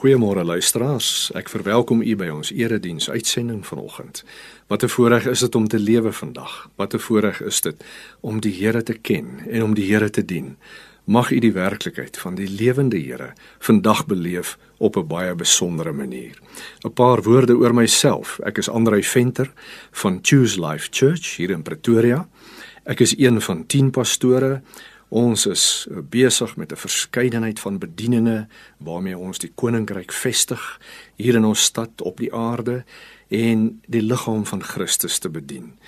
Goeiemôre luisteraars. Ek verwelkom u by ons erediens uitsending vanoggend. Wat 'n voorreg is dit om te lewe vandag. Wat 'n voorreg is dit om die Here te ken en om die Here te dien. Mag u die werklikheid van die lewende Here vandag beleef op 'n baie besondere manier. 'n Paar woorde oor myself. Ek is Andrei Venter van Choose Life Church hier in Pretoria. Ek is een van 10 pastore Ons is besig met 'n verskeidenheid van bedieninge waarmee ons die koninkryk vestig hier in ons stad op die aarde en die liggaam van Christus te bedien.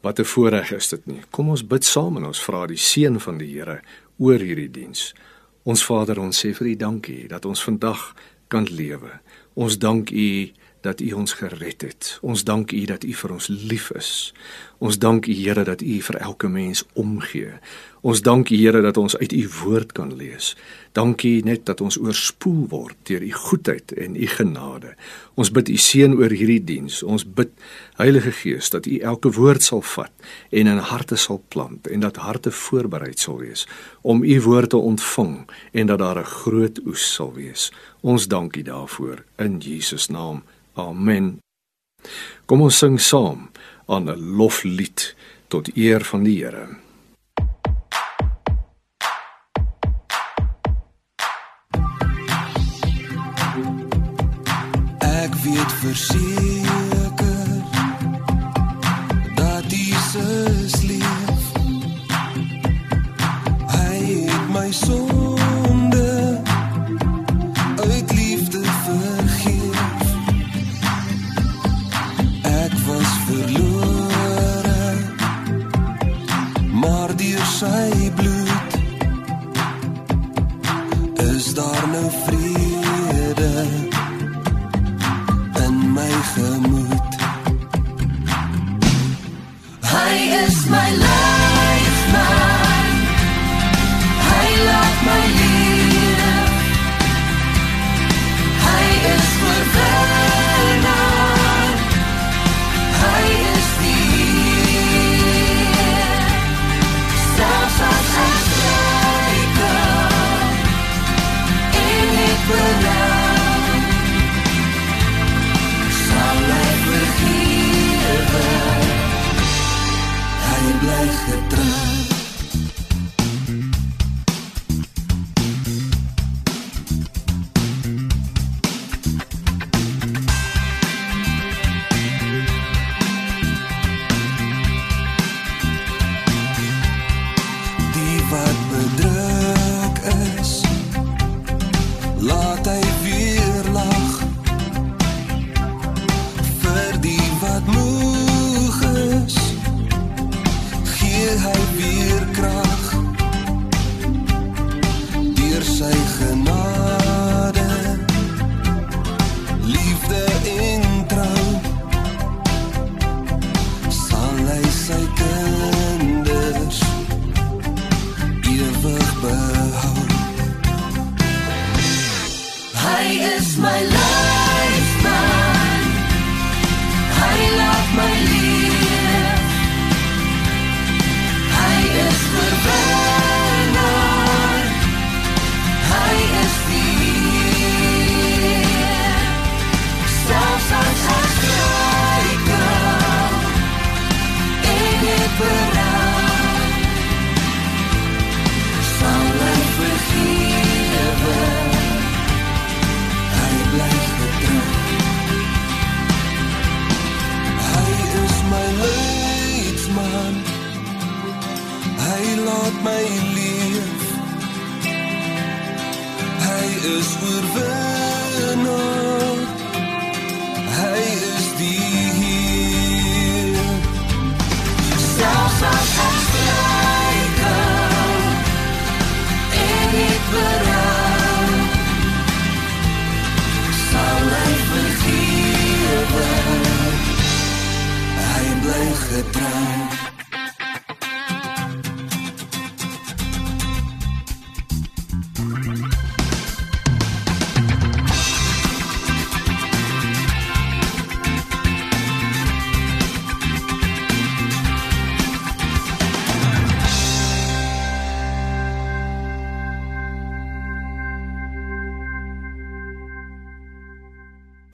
Wat 'n voorreg is dit nie. Kom ons bid saam en ons vra die seën van die Here oor hierdie diens. Ons Vader, ons sê vir U dankie dat ons vandag kan lewe. Ons dank U dat U ons gered het. Ons dank U dat U vir ons lief is. Ons dank U Here dat U vir elke mens omgee. Ons dank U Here dat ons uit U woord kan lees. Dankie net dat ons oorspoel word deur U goedheid en U genade. Ons bid U seën oor hierdie diens. Ons bid Heilige Gees dat U elke woord sal vat en in harte sal plant en dat harte voorberei sal wees om U woord te ontvang en dat daar 'n groot oes sal wees. Ons dank U daarvoor in Jesus naam. Amen. Kom ons sing saam aan 'n loflied tot eer van die Here. Ek weet verseker is daar nou vrede in my gemoed. Die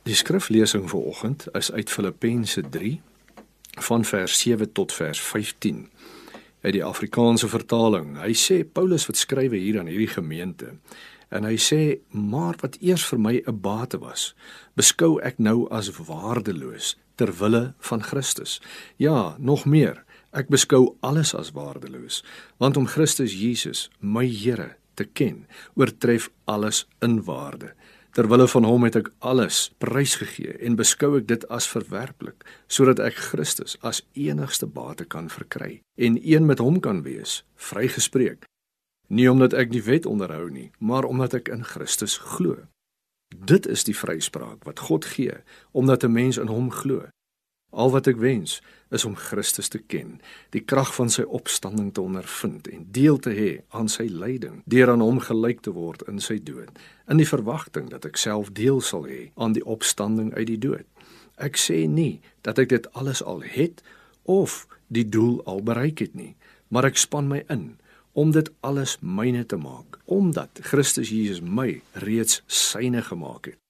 Die skriflesing vir oggend is uit Filippense 3 van vers 7 tot vers 15 uit die Afrikaanse vertaling. Hy sê Paulus wat skrywe hier aan hierdie gemeente en hy sê maar wat eers vir my 'n bate was, beskou ek nou as waardeloos ter wille van Christus. Ja, nog meer, ek beskou alles as waardeloos, want om Christus Jesus, my Here, te ken, oortref alles in waarde. Terwille van hom het ek alles prysgegee en beskou ek dit as verwerplik sodat ek Christus as enigste bate kan verkry en een met hom kan wees, vrygespreek. Nie omdat ek die wet onderhou nie, maar omdat ek in Christus glo. Dit is die vryspraak wat God gee omdat 'n mens in hom glo. Al wat ek wens is om Christus te ken, die krag van sy opstanding te ondervind en deel te hê aan sy lyding, deur aan hom gelyk te word in sy dood, in die verwagting dat ek self deel sal hê aan die opstanding uit die dood. Ek sê nie dat ek dit alles al het of die doel al bereik het nie, maar ek span my in om dit alles myne te maak, omdat Christus Jesus my reeds syne gemaak het.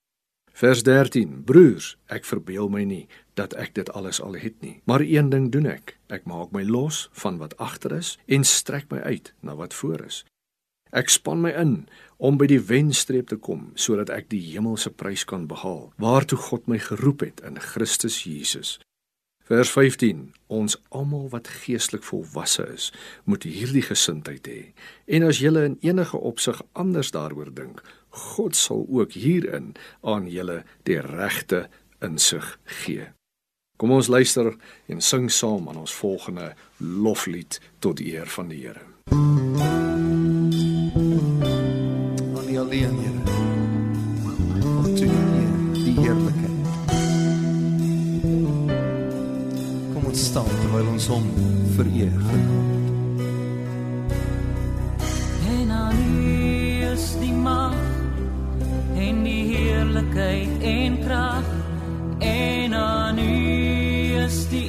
Vers 13: Broers, ek verbeel my nie dat ek dit alles al het nie, maar een ding doen ek. Ek maak my los van wat agter is en strek my uit na wat voor is. Ek span my in om by die wenstreep te kom sodat ek die hemelse prys kan behaal, waartoe God my geroep het in Christus Jesus. Vers 15: Ons almal wat geestelik volwasse is, moet hierdie gesindheid hê. En as julle in enige opsig anders daaroor dink, God sal ook hierin aan julle die regte insig gee. Kom ons luister en sing saam aan ons volgende loflied tot eer van die Here. aan die alleen Here. Om toe eer die heerlikheid. Kom ons staan terwyl ons hom vereer. En aan U is die mag en die heerlikheid en krag en aan U is die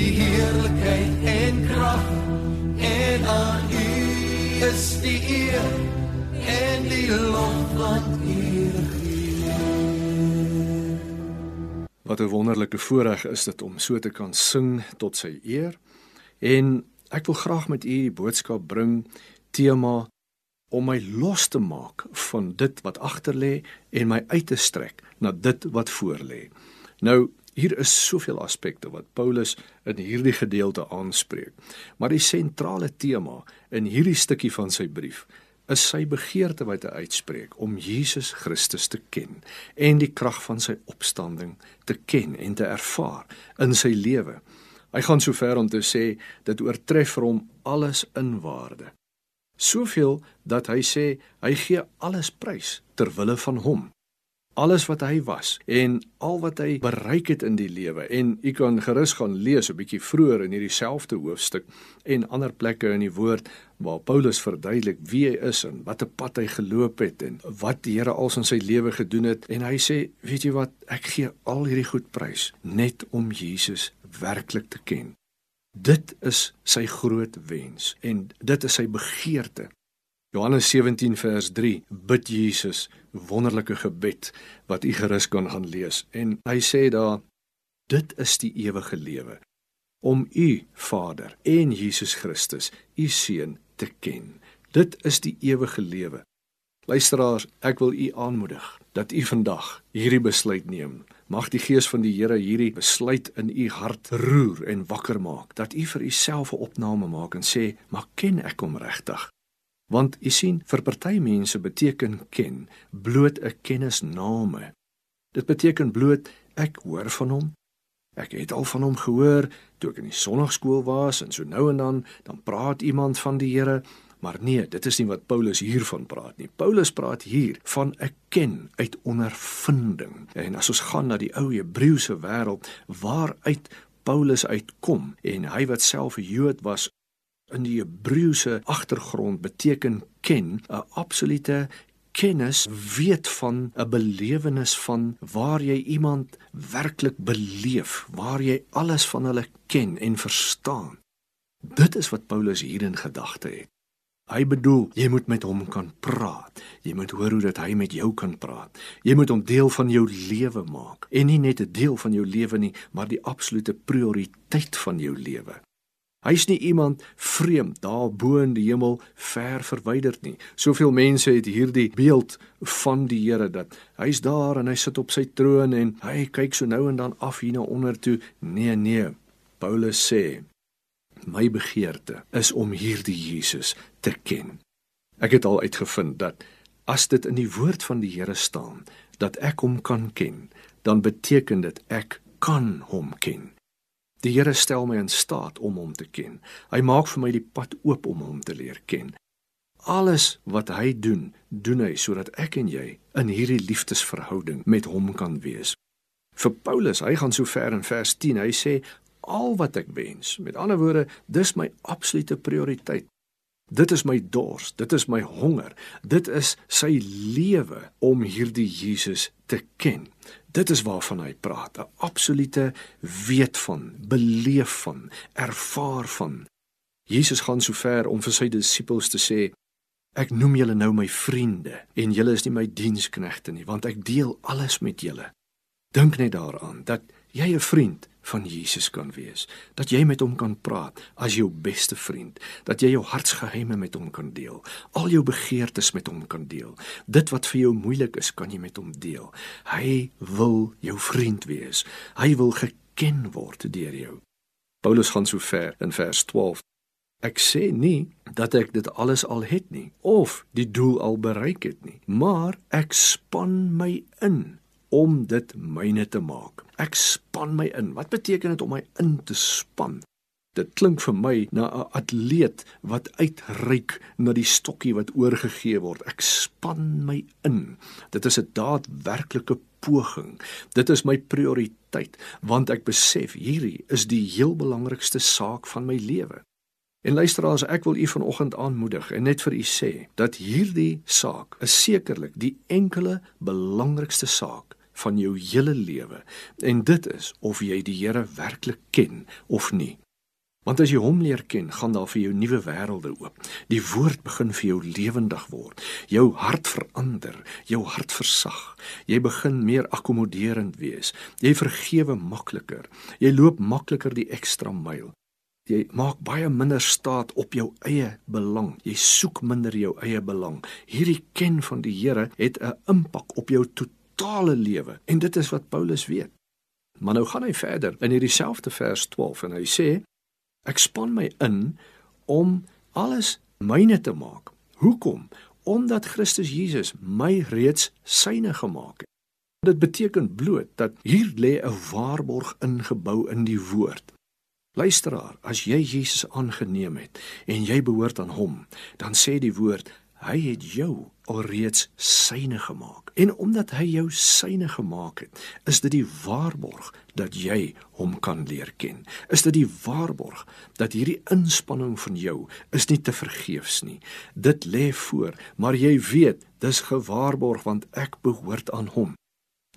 die heerlikheid en krag en aan U is die eer en die lof wat U. Wat 'n wonderlike voorreg is dit om so te kan sing tot sy eer. En ek wil graag met u die boodskap bring tema om my los te maak van dit wat agter lê en my uit te strek na dit wat voor lê. Nou hier is soveel aspekte wat Paulus in hierdie gedeelte aanspreek. Maar die sentrale tema in hierdie stukkie van sy brief is sy begeerte wat hy uitspreek om Jesus Christus te ken en die krag van sy opstanding te ken en te ervaar in sy lewe. Hy gaan so ver om te sê dit oortref vir hom alles in waarde. Soveel dat hy sê hy gee alles prys ter wille van hom. Alles wat hy was en al wat hy bereik het in die lewe. En u kan gerus gaan lees 'n bietjie vroeër in hierdie selfde hoofstuk en ander plekke in die woord waar Paulus verduidelik wie hy is en wat 'n pad hy geloop het en wat die Here als in sy lewe gedoen het. En hy sê weet jy wat ek gee al hierdie goed prys net om Jesus werklik te ken. Dit is sy groot wens en dit is sy begeerte. Johannes 17 vers 3 bid Jesus wonderlike gebed wat u gerus kan gaan lees en hy sê daar dit is die ewige lewe om u Vader en Jesus Christus u seun te ken. Dit is die ewige lewe. Luisteraars, ek wil u aanmoedig dat u vandag hierdie besluit neem. Mag die gees van die Here hierdie besluit in u hart roer en wakker maak. Dat u vir uself 'n opname maak en sê, "Maar ken ek hom regtig?" Want u sien, vir party mense beteken ken bloot 'n kennisname. Dit beteken bloot ek hoor van hom. Ek het al van hom gehoor toe ek in die sonnaarskool was en so nou en dan dan praat iemand van die Here, Maar nee, dit is nie wat Paulus hiervan praat nie. Paulus praat hier van 'n ken uit ondervinding. En as ons gaan na die ou Hebreëse wêreld waaruit Paulus uitkom en hy wat self 'n Jood was in die Hebreëse agtergrond beteken ken 'n absolute kennis weet van 'n belewenis van waar jy iemand werklik beleef, waar jy alles van hulle ken en verstaan. Dit is wat Paulus hier in gedagte het. Hy bedoel, jy moet met hom kan praat. Jy moet hoor hoe dit hy met jou kan praat. Jy moet hom deel van jou lewe maak en nie net 'n deel van jou lewe nie, maar die absolute prioriteit van jou lewe. Hy's nie iemand vreemd daar bo in die hemel ver verwyderd nie. Soveel mense het hierdie beeld van die Here dat hy's daar en hy sit op sy troon en hy kyk so nou en dan af hier na onder toe. Nee, nee. Paulus sê My begeerte is om hierdie Jesus te ken. Ek het al uitgevind dat as dit in die woord van die Here staan dat ek hom kan ken, dan beteken dit ek kan hom ken. Die Here stel my in staat om hom te ken. Hy maak vir my die pad oop om hom te leer ken. Alles wat hy doen, doen hy sodat ek en jy in hierdie liefdesverhouding met hom kan wees. Vir Paulus, hy gaan so ver in vers 10. Hy sê al wat ek wens. Met ander woorde, dis my absolute prioriteit. Dit is my dors, dit is my honger. Dit is sy lewe om hierdie Jesus te ken. Dit is waarvan hy praat, 'n absolute weet van, beleef van, ervaar van. Jesus gaan so ver om vir sy disippels te sê: Ek noem julle nou my vriende en julle is nie my diensknegte nie, want ek deel alles met julle. Dink net daaraan dat jy 'n vriend van Jesus kan wees, dat jy met hom kan praat as jou beste vriend, dat jy jou hartsgeheime met hom kan deel, al jou begeertes met hom kan deel. Dit wat vir jou moeilik is, kan jy met hom deel. Hy wil jou vriend wees. Hy wil geken word deur jou. Paulus gaan so ver in vers 12 Ek sê nie dat ek dit alles al het nie of die doel al bereik het nie, maar ek span my in om dit myne te maak. Ek span my in. Wat beteken dit om my in te span? Dit klink vir my na 'n atleet wat uitreik na die stokkie wat oorgegee word. Ek span my in. Dit is 'n daadwerklike poging. Dit is my prioriteit want ek besef hierdie is die heel belangrikste saak van my lewe. En luisteraars, ek wil u vanoggend aanmoedig en net vir u sê dat hierdie saak is sekerlik die enkele belangrikste saak van jou hele lewe en dit is of jy die Here werklik ken of nie. Want as jy hom leer ken, gaan daar vir jou nuwe wêrelde oop. Die woord begin vir jou lewendig word. Jou hart verander, jou hart versag. Jy begin meer akkommoderend wees. Jy vergewe makliker. Jy loop makliker die ekstra myl. Jy maak baie minder staat op jou eie belang. Jy soek minder jou eie belang. Hierdie ken van die Here het 'n impak op jou totale totale lewe en dit is wat Paulus weet. Maar nou gaan hy verder in hierdie selfde vers 12 en hy sê ek span my in om alles myne te maak. Hoekom? Omdat Christus Jesus my reeds syne gemaak het. Dit beteken bloot dat hier lê 'n waarborg ingebou in die woord. Luisteraar, as jy Jesus aangeneem het en jy behoort aan hom, dan sê die woord Hy het jou alreeds syne gemaak. En omdat hy jou syne gemaak het, is dit die waarborg dat jy hom kan leer ken. Is dit die waarborg dat hierdie inspanning van jou is nie te vergeefs nie. Dit lê voor, maar jy weet, dis gewaarborg want ek behoort aan hom.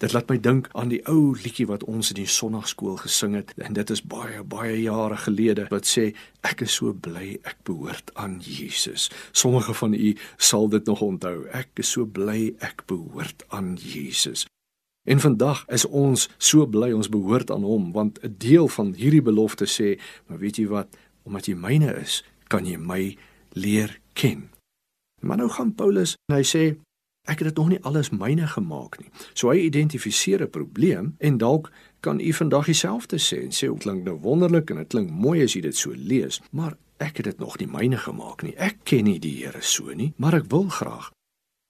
Dit laat my dink aan die ou liedjie wat ons in die sonnaarskool gesing het en dit is baie baie jare gelede wat sê ek is so bly ek behoort aan Jesus. Sommige van u sal dit nog onthou. Ek is so bly ek behoort aan Jesus. En vandag is ons so bly ons behoort aan hom want 'n deel van hierdie belofte sê, maar weet jy wat, omdat jy myne is, kan jy my leer ken. Maar nou gaan Paulus en hy sê ek het dit nog nie alles myne gemaak nie. So hy identifiseer 'n probleem en dalk kan u vandag dieselfde sê en sê dit klink nou wonderlik en dit klink mooi as jy dit so lees, maar ek het dit nog nie myne gemaak nie. Ek ken nie die Here so nie, maar ek wil graag.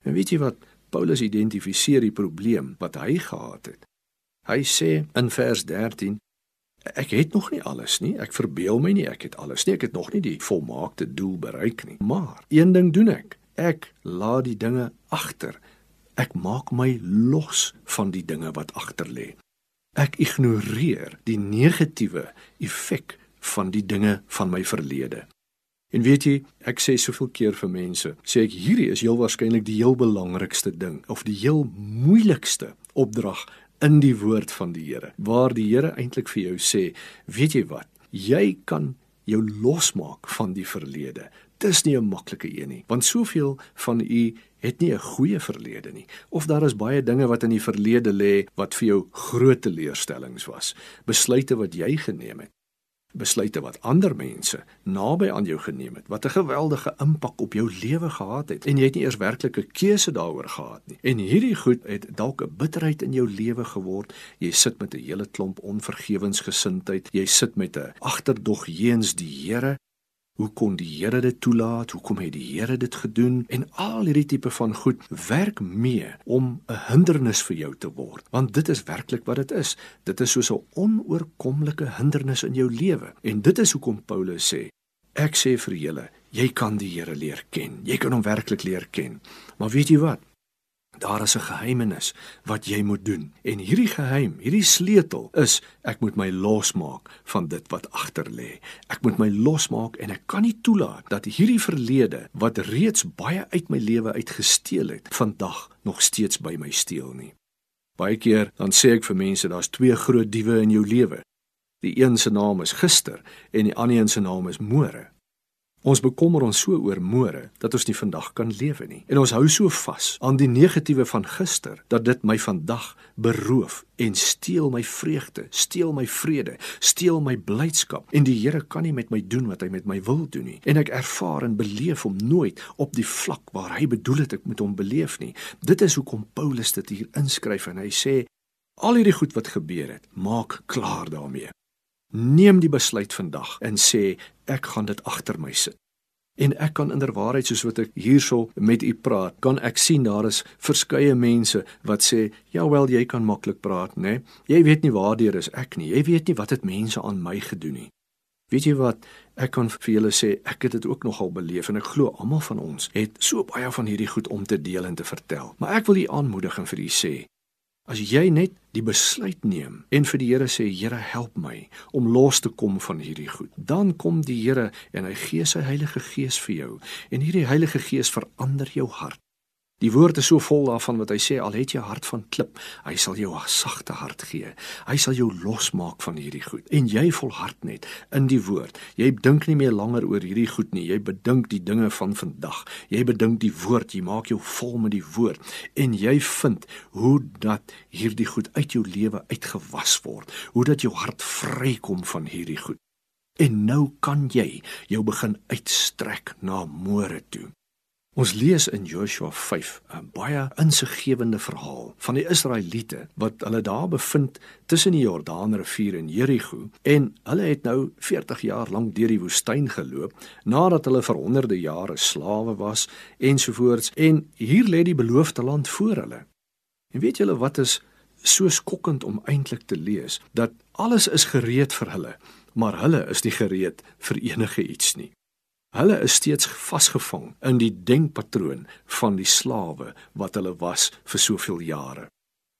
En weet jy wat? Paulus identifiseer die probleem wat hy gehad het. Hy sê in vers 13 Ek het nog nie alles nie. Ek verbeel my nie ek het alles nie. Ek het nog nie die volmaakte doel bereik nie. Maar een ding doen ek. Ek laat die dinge agter. Ek maak my los van die dinge wat agter lê. Ek ignoreer die negatiewe effek van die dinge van my verlede. En weet jy, ek sê soveel keer vir mense, sê ek hierdie is heel waarskynlik die heel belangrikste ding of die heel moeilikste opdrag in die woord van die Here. Waar die Here eintlik vir jou sê, weet jy wat? Jy kan jou losmaak van die verlede. Dis nie 'n maklike een nie, want soveel van u het nie 'n goeie verlede nie of daar is baie dinge wat in die verlede lê wat vir jou groot teleurstellings was, besluite wat jy geneem het besluite wat ander mense naby aan jou geneem het wat 'n geweldige impak op jou lewe gehad het en jy het nie eers werklik 'n keuse daaroor gehad nie. En hierdie goed het dalk 'n bitterheid in jou lewe geword. Jy sit met 'n hele klomp onvergewensgesindheid. Jy sit met 'n agterdog jeens die Here Hoe kon die Here dit toelaat? Hoekom het die Here dit gedoen? En al hierdie tipe van goed werk mee om 'n hindernis vir jou te word, want dit is werklik wat dit is. Dit is soos 'n onoorkomlike hindernis in jou lewe. En dit is hoekom Paulus sê: Ek sê vir julle, jy kan die Here leer ken. Jy kan hom werklik leer ken. Maar weet jy wat? Daar is 'n geheimenis wat jy moet doen. En hierdie geheim, hierdie sleutel is ek moet my losmaak van dit wat agter lê. Ek moet my losmaak en ek kan nie toelaat dat hierdie verlede wat reeds baie uit my lewe uitgesteel het, vandag nog steeds by my steel nie. Baie keer dan sê ek vir mense daar's twee groot diewe in jou lewe. Die een se naam is gister en die ander een se naam is môre. Ons bekommer ons so oor môre dat ons nie vandag kan lewe nie. En ons hou so vas aan die negatiewe van gister dat dit my vandag beroof en steel my vreugde, steel my vrede, steel my blydskap. En die Here kan nie met my doen wat hy met my wil doen nie. En ek ervaar en beleef hom nooit op die vlak waar hy bedoel het ek moet hom beleef nie. Dit is hoekom Paulus dit hier inskryf en hy sê al hierdie goed wat gebeur het, maak klaar daarmee. Neem die besluit vandag en sê ek gaan dit agter my sit. En ek kan inderwaarheid soos wat ek hierso met u praat, kan ek sien daar is verskeie mense wat sê, "Ja wel, jy kan maklik praat, né? Nee? Jy weet nie waardeur is ek nie. Jy weet nie wat het mense aan my gedoen nie." Weet jy wat? Ek kan vir julle sê, ek het dit ook nogal beleef en ek glo almal van ons het so baie van hierdie goed om te deel en te vertel. Maar ek wil u aanmoedig en vir u sê, As jy net die besluit neem en vir die Here sê Here help my om los te kom van hierdie goed, dan kom die Here en hy gee sy Heilige Gees vir jou en hierdie Heilige Gees verander jou hart. Die woord is so vol daarvan wat hy sê al het jy hart van klip, hy sal jou 'n sagte hart gee. Hy sal jou losmaak van hierdie goed. En jy volhard net in die woord. Jy dink nie meer langer oor hierdie goed nie. Jy bedink die dinge van vandag. Jy bedink die woord. Jy maak jou vol met die woord en jy vind hoe dat hierdie goed uit jou lewe uitgewas word. Hoe dat jou hart vrykom van hierdie goed. En nou kan jy jou begin uitstrek na môre toe. Ons lees in Joshua 5 'n baie insiggewende verhaal van die Israeliete wat hulle daar bevind tussen die Jordaanrivier en Jerigo en hulle het nou 40 jaar lank deur die woestyn geloop nadat hulle vir honderde jare slawe was ensovoorts en hier lê die beloofde land voor hulle. En weet julle wat is so skokkend om eintlik te lees dat alles is gereed vir hulle, maar hulle is nie gereed vir enige iets nie. Hulle is steeds vasgevang in die denkpatroon van die slawe wat hulle was vir soveel jare.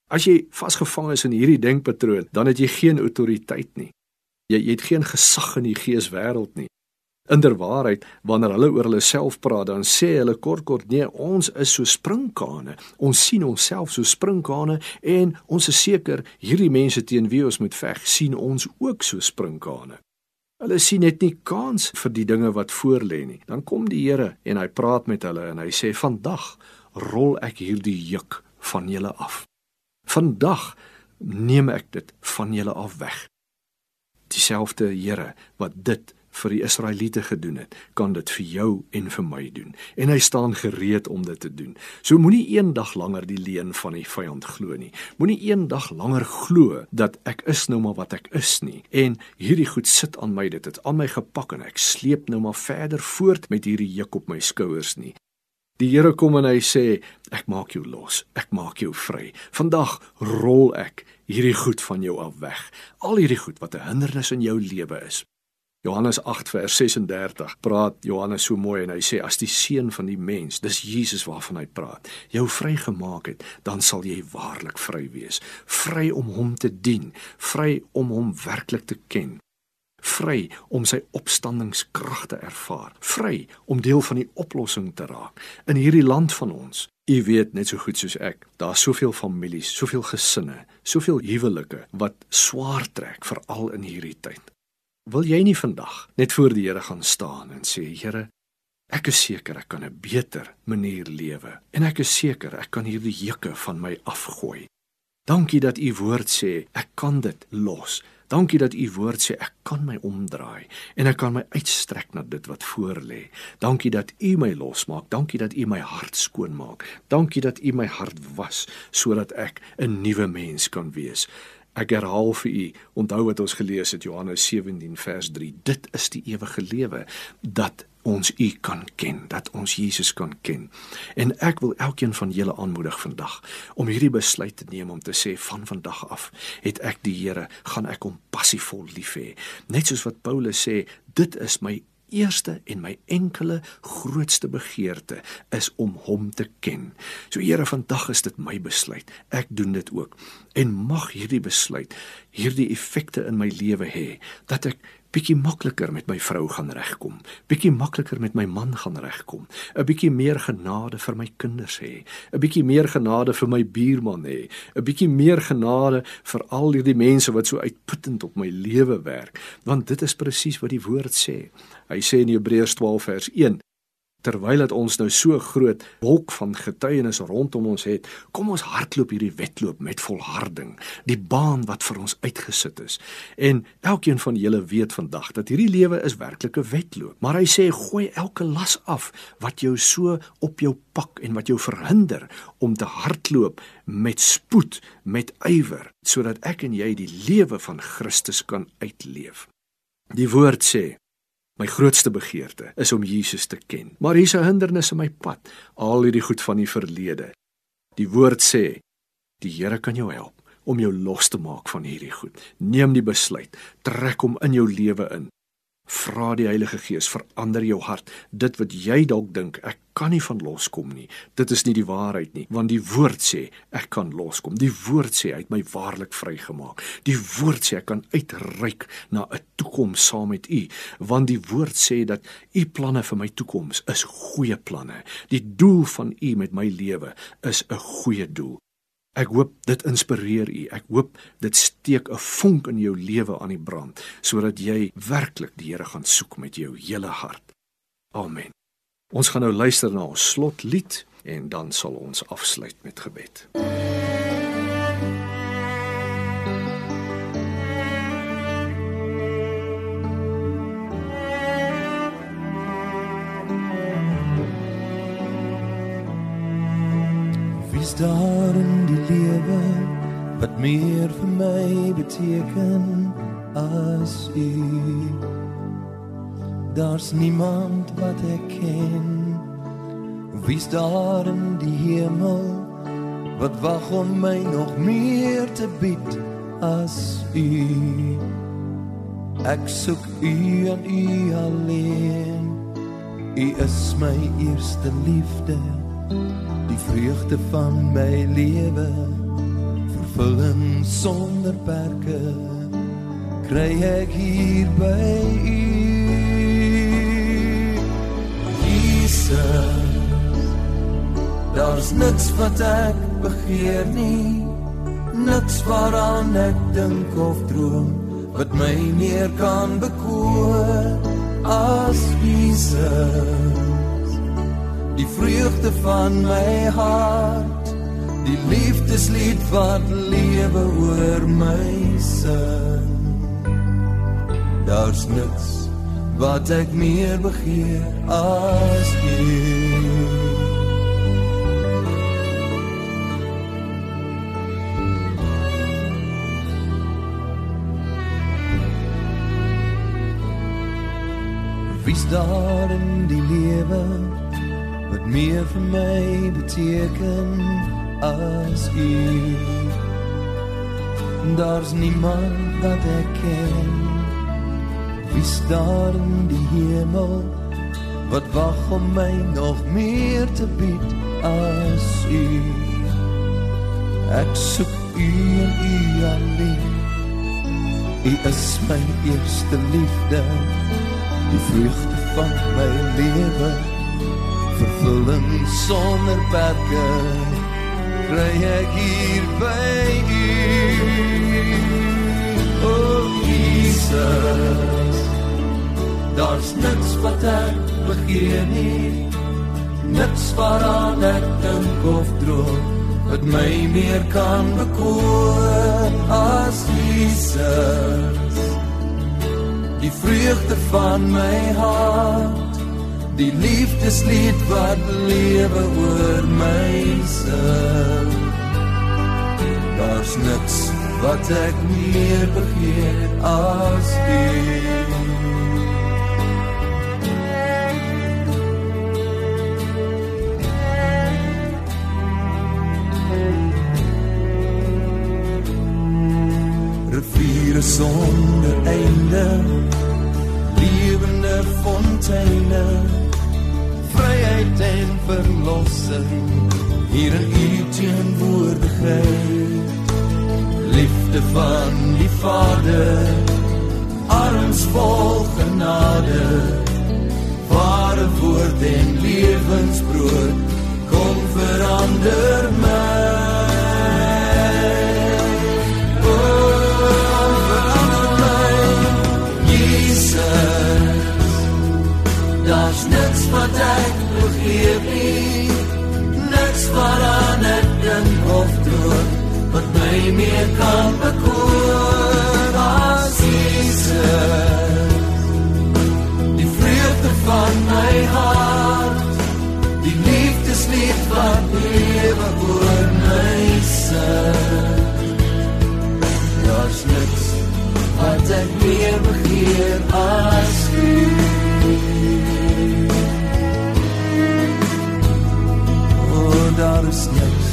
As jy vasgevang is in hierdie denkpatroon, dan het jy geen autoriteit nie. Jy, jy het geen gesag in die geeswêreld nie. Inderwaarheid, wanneer hulle oor hulle self praat, dan sê hulle kort kort nee, ons is so sprinkane. Ons sien onsself so sprinkane en ons is seker hierdie mense teen wie ons moet veg, sien ons ook so sprinkane. Hulle sien net nie kans vir die dinge wat voorlê nie. Dan kom die Here en hy praat met hulle en hy sê: "Vandag rol ek hierdie juk van julle af. Vandag neem ek dit van julle af weg." Dieselfde Here wat dit vir die Israeliete gedoen het, kan dit vir jou en vir my doen. En hy staan gereed om dit te doen. So moenie eendag langer die leuen van die vyand glo nie. Moenie eendag langer glo dat ek is nou maar wat ek is nie. En hierdie goed sit aan my, dit het aan my gepak en ek sleep nou maar verder voort met hierdie juk op my skouers nie. Die Here kom en hy sê, ek maak jou los. Ek maak jou vry. Vandag rol ek hierdie goed van jou af weg. Al hierdie goed wat 'n hindernis in jou lewe is. Johannes 8 vers 36 praat Johannes so mooi en hy sê as die seun van die mens, dis Jesus waarvan hy praat, jou vrygemaak het, dan sal jy waarlik vry wees, vry om hom te dien, vry om hom werklik te ken vry om sy opstandingskrag te ervaar, vry om deel van die oplossing te raak in hierdie land van ons. U weet net so goed soos ek, daar's soveel families, soveel gesinne, soveel huwelike wat swaar trek veral in hierdie tyd. Wil jy nie vandag net voor die Here gaan staan en sê Here, ek is seker ek kan 'n beter manier lewe en ek is seker ek kan hierdie juke van my afgooi. Dankie dat u woord sê ek kan dit los. Dankie dat u woord sê ek kan my omdraai en ek kan my uitstrek na dit wat voor lê. Dankie dat u my losmaak. Dankie dat u my hart skoon maak. Dankie dat u my hart was sodat ek 'n nuwe mens kan wees. Ek herhaal vir u, onthou wat ons gelees het Johannes 17 vers 3. Dit is die ewige lewe dat ons U kan ken, dat ons Jesus kan ken. En ek wil elkeen van julle aanmoedig vandag om hierdie besluit te neem om te sê van vandag af het ek die Here, gaan ek hom passievol lief hê. Net soos wat Paulus sê, dit is my eerste en my enkele grootste begeerte is om hom te ken. So Here, vandag is dit my besluit. Ek doen dit ook. En mag hierdie besluit hierdie effekte in my lewe hê dat ek bietjie makliker met my vrou gaan regkom, bietjie makliker met my man gaan regkom, 'n bietjie meer genade vir my kinders hê, 'n bietjie meer genade vir my buurman hê, 'n bietjie meer genade vir al hierdie mense wat so uitputtend op my lewe werk, want dit is presies wat die woord sê. Hy sê in Hebreërs 12 vers 1 terwyl dit ons nou so groot wolk van getuienis rondom ons het, kom ons hardloop hierdie wedloop met volharding, die baan wat vir ons uitgesit is. En elkeen van julle weet vandag dat hierdie lewe is werklik 'n wedloop. Maar hy sê gooi elke las af wat jou so op jou pak en wat jou verhinder om te hardloop met spoed, met ywer, sodat ek en jy die lewe van Christus kan uitleef. Die woord sê My grootste begeerte is om Jesus te ken. Maar hier's 'n hindernis in my pad, al hierdie goed van die verlede. Die woord sê, die Here kan jou help om jou los te maak van hierdie goed. Neem die besluit, trek hom in jou lewe in. Vra die Heilige Gees verander jou hart. Dit wat jy dalk dink, ek kan nie van loskom nie. Dit is nie die waarheid nie, want die woord sê ek kan loskom. Die woord sê hy het my waarlik vrygemaak. Die woord sê ek kan uitreik na 'n toekoms saam met U, want die woord sê dat U planne vir my toekoms is goeie planne. Die doel van U met my lewe is 'n goeie doel. Ek hoop dit inspireer u. Ek hoop dit steek 'n vonk in jou lewe aan die brand sodat jy werklik die Here gaan soek met jou hele hart. Amen. Ons gaan nou luister na ons slotlied en dan sal ons afsluit met gebed. Wie's daar in die lewe wat meer vir my beteken as u? Daar's niemand wat ek ken. Wie's daar in die hemel wat wag om my nog meer te bied as u? Ek soek u en u alleen. U is my eerste liefde die vreugde van my lewe vervulling sonder perke kry ek hier by u. Jesus daar's niks wat ek begeer nie niks waaraan ek dink of droom wat my meer kan bekoor as Jesus. Die vreugde van my hart, die liefdeslied wat lewe oor my sing. Daar's niks wat ek meer begeer as U. Wie's daar in die lewe wat meer vir my beteken as U? Daar's niemand wat ek ken. Wie's daar in die hemel wat wag om my nog meer te bied as U? Ek soek U en U alleen. U is my eerste liefde die vreugde van my lewe vervulling sonder perke kry ek hier by u o Jesus daar's niks wat ek begeer nie. Niks waaraan ek dink of droom wat my meer kan bekoor as Jesus die vreugde van my hart die liefdeslied wat lewe oor my sing daar's niks wat ek meer begeer as u. Riviere sonder einde lewende fonteine vryheid en verlossing. Hier in u teenwoordigheid. Liefde van die Vader. Arms vol genade. Ware woord en lewensbrood. Kom verander my waaraan ek dink of droom Wat my meer kan bekoor as Jesus. Die vreugde van my hart Die liefdeslied wat lewe oor my sin Daar's niks wat ek meer begeer as u daar is niks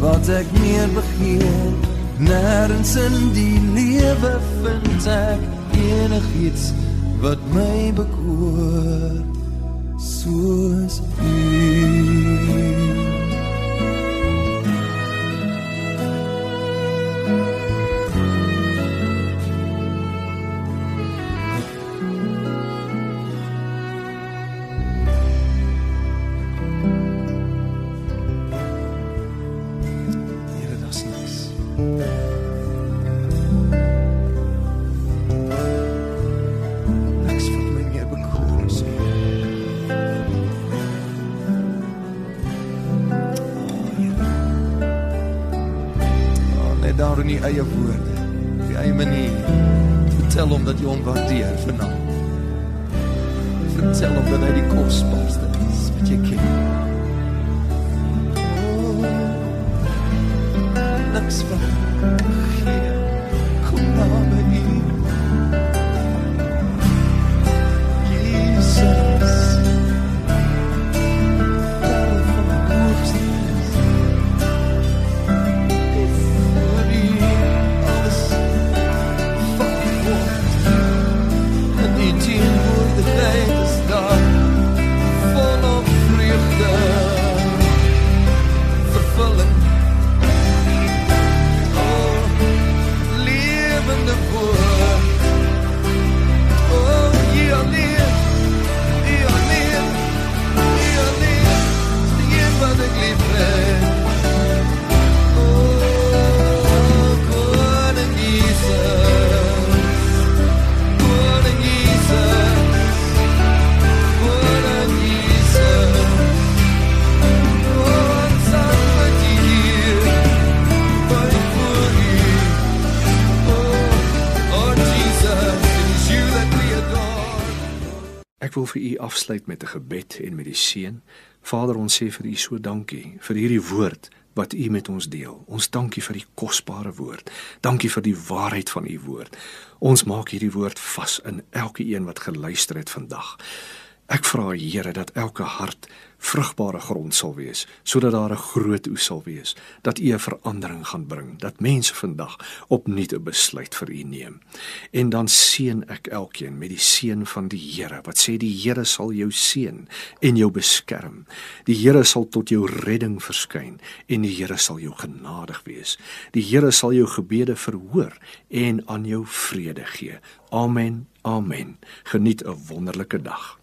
wat ek meer begeer. Nêrens in die lewe vind ek enigiets wat my bekoor soos u Ek wil vir u afsluit met 'n gebed en met die seën. Vader, ons sê vir u so dankie vir hierdie woord wat u met ons deel. Ons dankie vir die kosbare woord. Dankie vir die waarheid van u woord. Ons maak hierdie woord vas in elke een wat geluister het vandag. Ek vra Here dat elke hart vrugbare grond sal wees, sodat daar 'n groot oes sal wees, dat U 'n verandering gaan bring, dat mense vandag opnuut 'n besluit vir U neem. En dan seën ek elkeen met die seën van die Here, wat sê die Here sal jou seën en jou beskerm. Die Here sal tot jou redding verskyn en die Here sal jou genadig wees. Die Here sal jou gebede verhoor en aan jou vrede gee. Amen. Amen. Geniet 'n wonderlike dag.